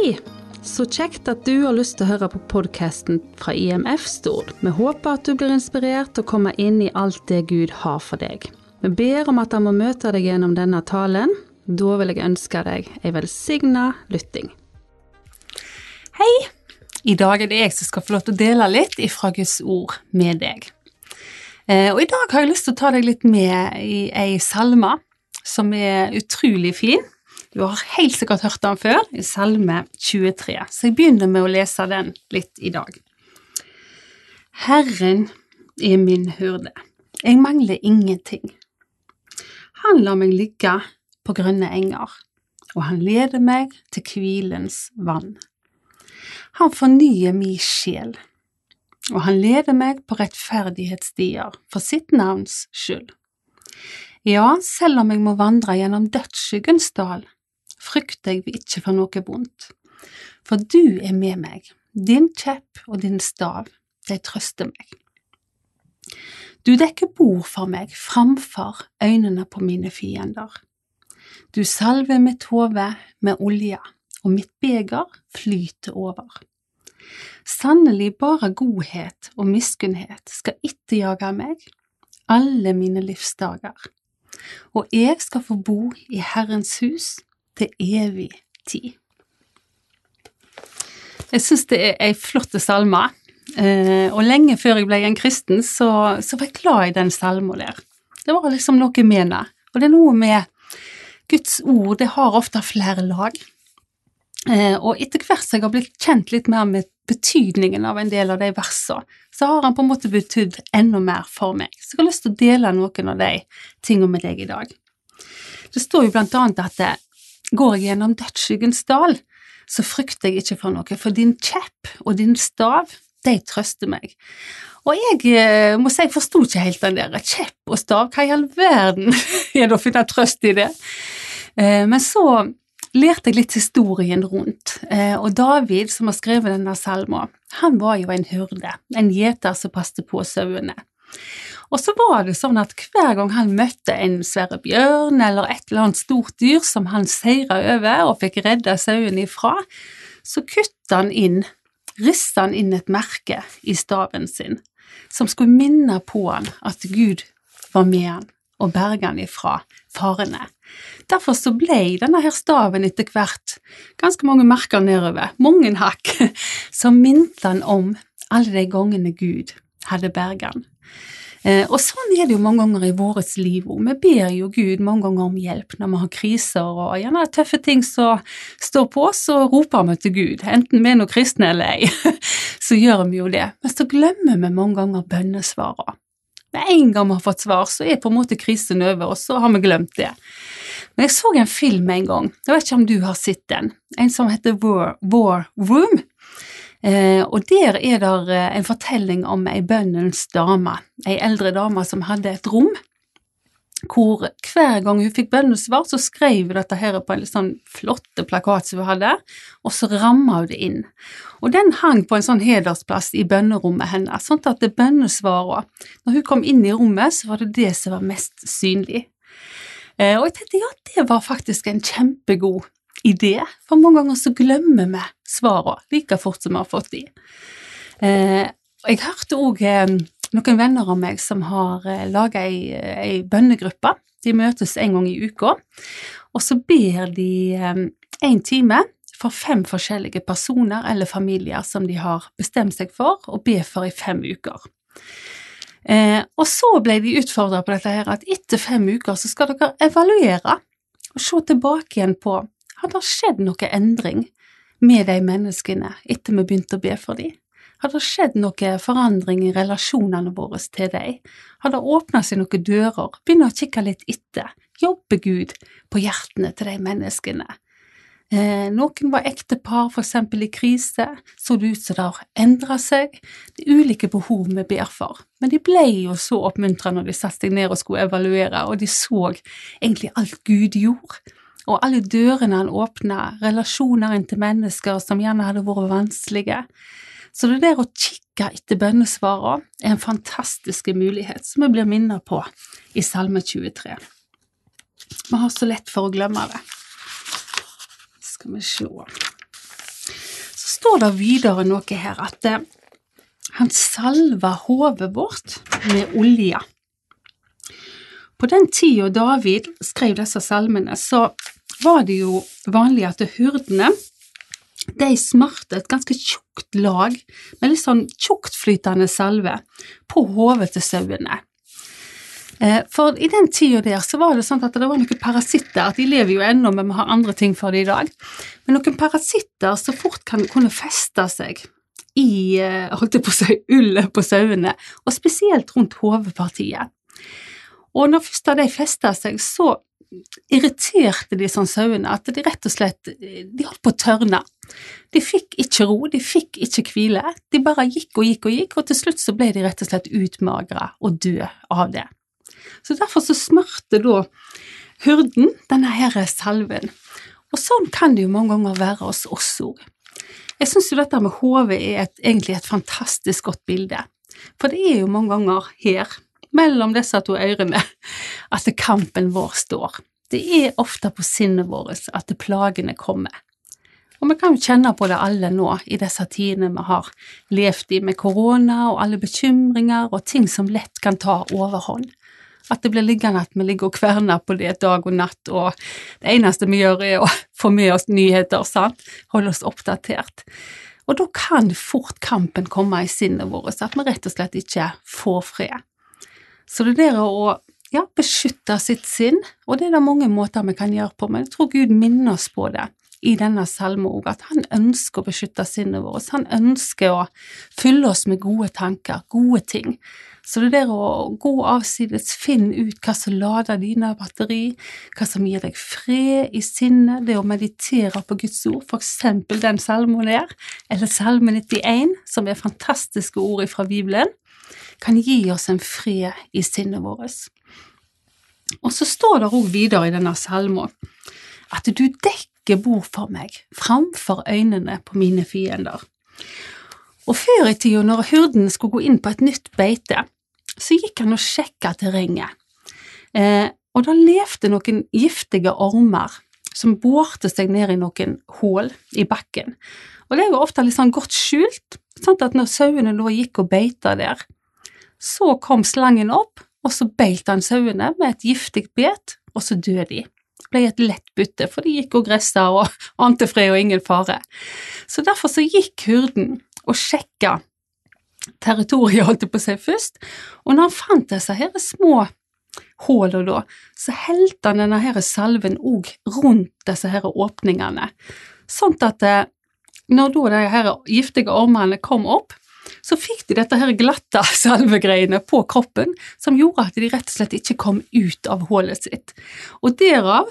Hei! Så kjekt at du har lyst til å høre på podkasten fra IMF Stord. Vi håper at du blir inspirert til å komme inn i alt det Gud har for deg. Vi ber om at han må møte deg gjennom denne talen. Da vil jeg ønske deg ei velsigna lytting. Hei! I dag er det jeg som skal få lov til å dele litt ifra Guds ord med deg. Eh, og i dag har jeg lyst til å ta deg litt med i ei salme som er utrolig fin. Du har helt sikkert hørt den før, i Salme 23, så jeg begynner med å lese den litt i dag. Herren er min hurde, jeg mangler ingenting. Han lar meg ligge på grønne enger, og han leder meg til hvilens vann. Han fornyer min sjel, og han leder meg på rettferdighetsstier for sitt navns skyld. Ja, selv om jeg må vandre gjennom dødsskyggens dal, frykter vi ikke for noe vondt. For du er med meg, din kjepp og din stav, de trøster meg. Du dekker bord for meg framfor øynene på mine fiender. Du salver mitt hode med olje, og mitt beger flyter over. Sannelig bare godhet og miskunnhet skal etterjage meg alle mine livsdager, og jeg skal få bo i Herrens hus til evig tid. Jeg syns det er ei flott salme, eh, og lenge før jeg ble en kristen, så, så var jeg glad i den salmen der. Det var liksom noe med henne. Og det er noe med Guds ord, det har ofte flere lag. Eh, og etter hvert som jeg har blitt kjent litt mer med betydningen av en del av de versene, så har han på en måte betydd enda mer for meg. Så jeg har lyst til å dele noen av de tingene med deg i dag. Det står jo blant annet at det, Går jeg gjennom dødsskyggens dal, så frykter jeg ikke for noe, for din kjepp og din stav, de trøster meg. Og jeg eh, må si jeg forsto ikke helt den der kjepp og stav, hva i all verden er det å finne trøst i det? Eh, men så lærte jeg litt historien rundt, eh, og David som har skrevet denne salmen, han var jo en hurde, en gjeter som passte på sauene. Og så var det sånn at hver gang han møtte en svære bjørn eller et eller annet stort dyr som han seira over og fikk redda sauene ifra, så kutta han inn, rista han inn et merke i staven sin, som skulle minne på han at Gud var med han og berge han ifra farene. Derfor så ble denne her staven etter hvert ganske mange merker nedover, mange hakk, som minte han om alle de gangene Gud hadde berga han. Eh, og sånn er det jo mange ganger i vårt liv òg. Vi ber jo Gud mange ganger om hjelp når vi har kriser og gjerne tøffe ting som står på, oss, så roper vi til Gud. Enten vi er noe kristne eller ei, så gjør vi jo det. Men så glemmer vi mange ganger bønnesvarene. Med en gang vi har fått svar, så er på en måte krisen over, og så har vi glemt det. Men jeg så en film en gang, jeg vet ikke om du har sett den, en som heter War, War Room. Eh, og der er det eh, en fortelling om ei bønnens dame, ei eldre dame som hadde et rom hvor hver gang hun fikk bønnesvar, så skrev hun dette her på en litt sånn flotte plakat som hun hadde, og så ramma hun det inn. Og den hang på en sånn hedersplass i bønnerommet hennes, sånn at det bønnesvara Når hun kom inn i rommet, så var det det som var mest synlig. Eh, og jeg tenkte ja, det var faktisk en kjempegod idé, for mange ganger så glemmer vi svarene like fort som vi har fått de. Eh, jeg hørte òg eh, noen venner av meg som har eh, laga ei, ei bønnegruppe. De møtes en gang i uka, og så ber de en time for fem forskjellige personer eller familier som de har bestemt seg for å be for i fem uker. Eh, og så ble de utfordra på dette her at etter fem uker så skal dere evaluere og se tilbake igjen på har det skjedd noe endring med de menneskene etter vi begynte å be for dem? Har det skjedd noe forandring i relasjonene våre til dem? Har det åpna seg noen dører? Begynne å kikke litt etter. Jobber Gud på hjertene til de menneskene? Eh, noen var ektepar, for eksempel i krise, så det ut som det har endra seg. Det er ulike behov vi ber for, men de ble jo så oppmuntra når de satte seg ned og skulle evaluere, og de så egentlig alt Gud gjorde og alle dørene han åpna, relasjoner inn til mennesker som gjerne hadde vært vanskelige. Så det der å kikke etter bønnesvarene er en fantastisk mulighet som vi blir minnet på i Salme 23. Vi har så lett for å glemme det. Skal vi se står det videre noe her at eh, han salver hodet vårt med olje. På den tida David skrev disse salmene, så var det jo vanlig at hyrdene de smurte et ganske tjukt lag med litt sånn tjuktflytende salve på hodet til sauene. Eh, for i den tida der så var det sånn at det var noen parasitter, de lever jo ennå, men vi har andre ting for det i dag, men noen parasitter så fort kan kunne feste seg i eh, holdt jeg på å si, ullet på sauene, og spesielt rundt hodepartiet. Og når først de festa seg, så irriterte de sånn sauene at de rett og slett de holdt på å tørne. De fikk ikke ro, de fikk ikke hvile, de bare gikk og gikk og gikk, og til slutt så ble de rett og slett utmagra og døde av det. Så derfor så smurte da hurden denne her salven. Og sånn kan det jo mange ganger være hos oss òg. Jeg syns jo dette med hodet er et, egentlig et fantastisk godt bilde, for det er jo mange ganger her mellom disse to ørene at kampen vår står. Det er ofte på sinnet vårt at plagene kommer. Og vi kan jo kjenne på det alle nå i disse tidene vi har levd i med korona og alle bekymringer og ting som lett kan ta overhånd. At det blir liggende at vi ligger og kverner på det dag og natt, og det eneste vi gjør er å få med oss nyheter, sant, holde oss oppdatert. Og da kan fort kampen komme i sinnet vårt, at vi rett og slett ikke får fred. Så det der å ja, beskytte sitt sinn, og det er det mange måter vi kan gjøre på, men jeg tror Gud minner oss på det i denne salmen òg, at han ønsker å beskytte sinnet vårt, han ønsker å fylle oss med gode tanker, gode ting. Så det der å gå avsides, finne ut hva som lader dine batteri, hva som gir deg fred i sinnet, det å meditere på Guds ord, for eksempel den salmen der, eller salme 91, som er fantastiske ord fra Bibelen, kan gi oss en fred i sinnet vårt. Og så står det òg videre i denne salmen at du dekker bord for meg framfor øynene på mine fiender. Og før i tida, når hurden skulle gå inn på et nytt beite, så gikk han og sjekka terrenget. Eh, og da levde noen giftige ormer som borte seg ned i noen hull i bakken. Og det er jo ofte litt sånn godt skjult, sant? at når sauene da gikk og beita der, så kom slangen opp, og så beit han sauene med et giftig bet, og så døde de. Det ble et lett bytte, for de gikk og gressa og ante fred og ingen fare. Så derfor så gikk hurden og sjekka territoriet, holdt på si, først, og når han fant disse her små hullene da, så helte han denne her salven òg rundt disse her åpningene, sånn at eh, når da de her giftige ormene kom opp, så fikk de dette her glatte salvegreiene på kroppen som gjorde at de rett og slett ikke kom ut av hullet sitt. Og derav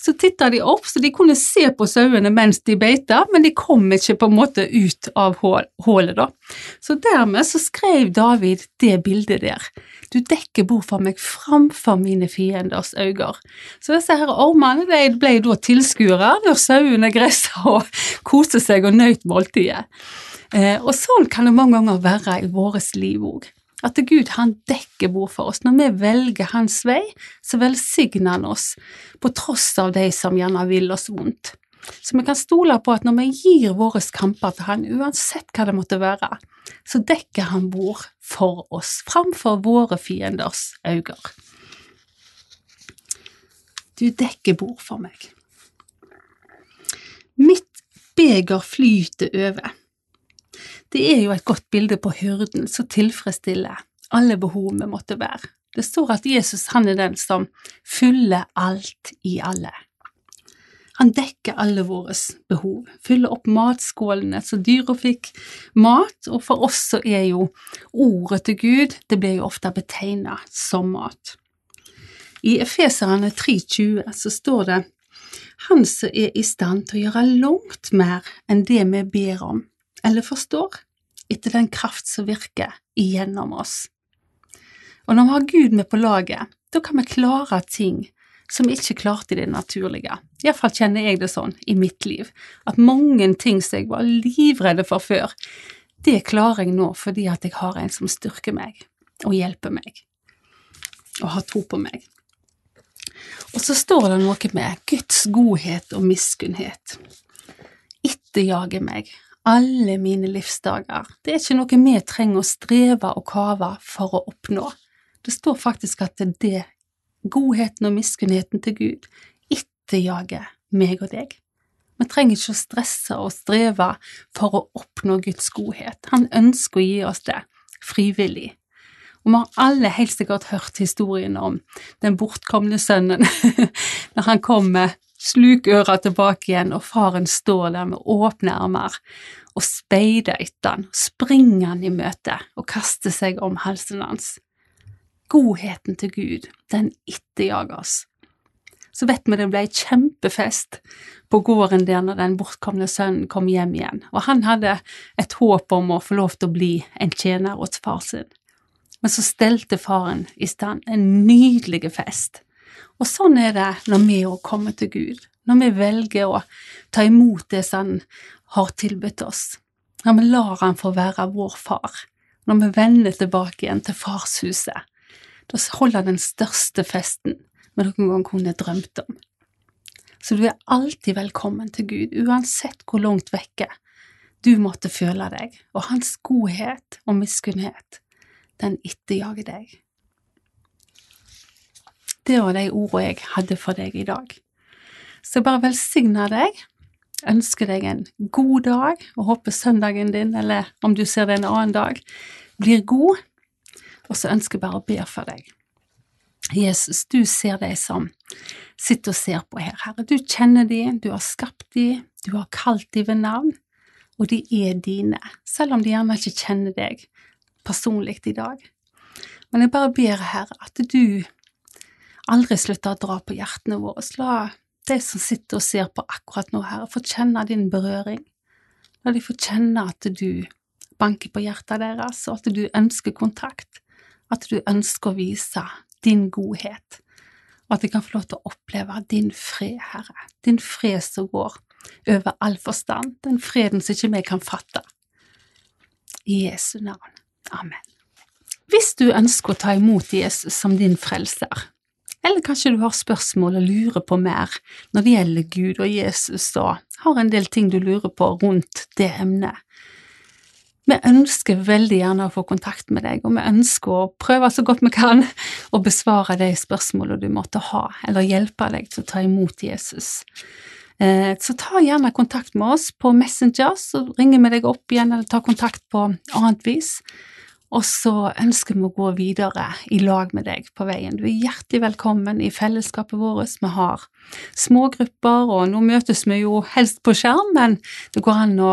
så titta de opp, så de kunne se på sauene mens de beita, men de kom ikke på en måte ut av hullet, da. Så dermed så skrev David det bildet der. Du dekker bord for meg framfor mine fienders øyne. Så disse her ormene de ble da tilskuere når sauene gressa og koste seg og nøt måltidet. Eh, og sånn kan det mange ganger være i vårt liv òg. At Gud han dekker bord for oss. Når vi velger hans vei, så velsigner han oss, på tross av de som gjerne vil oss vondt. Så vi kan stole på at når vi gir våre kamper til han, uansett hva det måtte være, så dekker han bord for oss, framfor våre fienders øyne. Du dekker bord for meg. Mitt beger flyter over. Det er jo et godt bilde på hyrden som tilfredsstiller alle behov vi måtte være. Det står at Jesus han er den som fyller alt i alle. Han dekker alle våre behov, fyller opp matskålene så dyra fikk mat, og for oss så er jo ordet til Gud, det blir jo ofte betegnet som mat. I Efeserane 3,20 så står det Han som er i stand til å gjøre langt mer enn det vi ber om, eller forstår, etter den kraft som virker igjennom oss. Og når vi har Gud med på laget, da kan vi klare ting som vi ikke klarte i det naturlige. Iallfall kjenner jeg det sånn i mitt liv, at mange ting som jeg var livredde for før, det klarer jeg nå fordi at jeg har en som styrker meg og hjelper meg, og har tro på meg. Og så står det noe med Guds godhet og miskunnhet. Etterjager meg alle mine livsdager. Det er ikke noe vi trenger å streve og kave for å oppnå. Det står faktisk at det er godheten og miskunnheten til Gud etterjager meg og deg. Vi trenger ikke å stresse og streve for å oppnå Guds godhet. Han ønsker å gi oss det frivillig. Og vi har alle helt sikkert hørt historien om den bortkomne sønnen, når han kommer slukøra tilbake igjen, og faren står der med åpne armer og speider etter han, springer han i møte og kaster seg om halsen hans. Godheten til Gud, den etterjager oss. Så vet vi det ble kjempefest på gården der når den bortkomne sønnen kom hjem igjen, og han hadde et håp om å få lov til å bli en tjener hos far sin. Men så stelte faren i stand en nydelig fest. Og sånn er det når vi òg kommer til Gud, når vi velger å ta imot det som han har tilbudt oss, når vi lar han få være vår far, når vi vender tilbake igjen til farshuset, da holder den største festen vi noen gang kunne drømt om. Så du er alltid velkommen til Gud, uansett hvor langt vekke du måtte føle deg, og hans godhet og miskunnhet, den etterjager deg. Det var de ordene jeg hadde for deg i dag. Så bare velsigne deg, ønsker deg en god dag, og håper søndagen din, eller om du ser det en annen dag, blir god, og så ønsker jeg bare å be for deg. Jesus, du ser de som sitter og ser på her, Herre. Du kjenner de, du har skapt de, du har kalt de ved navn, og de er dine, selv om de gjerne ikke kjenner deg personlig i dag. Men jeg bare ber, Herre, at du aldri slutter å dra på hjertene våre. La de som sitter og ser på akkurat nå, Herre, få kjenne din berøring. La de få kjenne at du banker på hjertet deres, og at du ønsker kontakt. At du ønsker å vise din godhet, og at de kan få lov til å oppleve din fred, Herre, din fred som går over all forstand, den freden som ikke vi kan fatte. I Jesu navn. Amen. Hvis du ønsker å ta imot Jesus som din frelser, eller kanskje du har spørsmål og lurer på mer når det gjelder Gud og Jesus, og har en del ting du lurer på rundt det emnet, vi ønsker veldig gjerne å få kontakt med deg, og vi ønsker å prøve så godt vi kan å besvare de spørsmålene du måtte ha, eller hjelpe deg til å ta imot Jesus. Eh, så ta gjerne kontakt med oss på Messenger, så ringer vi deg opp igjen, eller tar kontakt på annet vis. Og så ønsker vi å gå videre i lag med deg på veien. Du er hjertelig velkommen i fellesskapet vårt. Vi har små grupper, og nå møtes vi jo helst på skjerm, men det går an å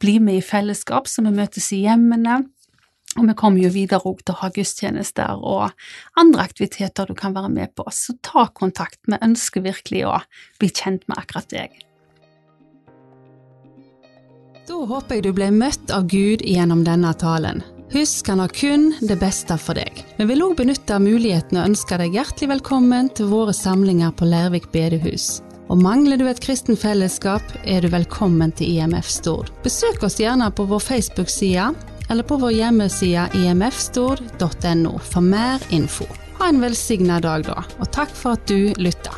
bli med i fellesskap, så vi møtes i hjemmene. Og vi kommer jo videre òg til å ha gudstjenester og andre aktiviteter du kan være med på, så ta kontakt. Vi ønsker virkelig å bli kjent med akkurat deg. Da håper jeg du ble møtt av Gud gjennom denne talen. Husk han har kun det beste for deg. Vi vil òg benytte muligheten og ønske deg hjertelig velkommen til våre samlinger på Lærvik bedehus. Og mangler du et kristen fellesskap, er du velkommen til IMF Stord. Besøk oss gjerne på vår Facebook-side eller på vår hjemmeside imfstord.no for mer info. Ha en velsigna dag, da, og takk for at du lytta.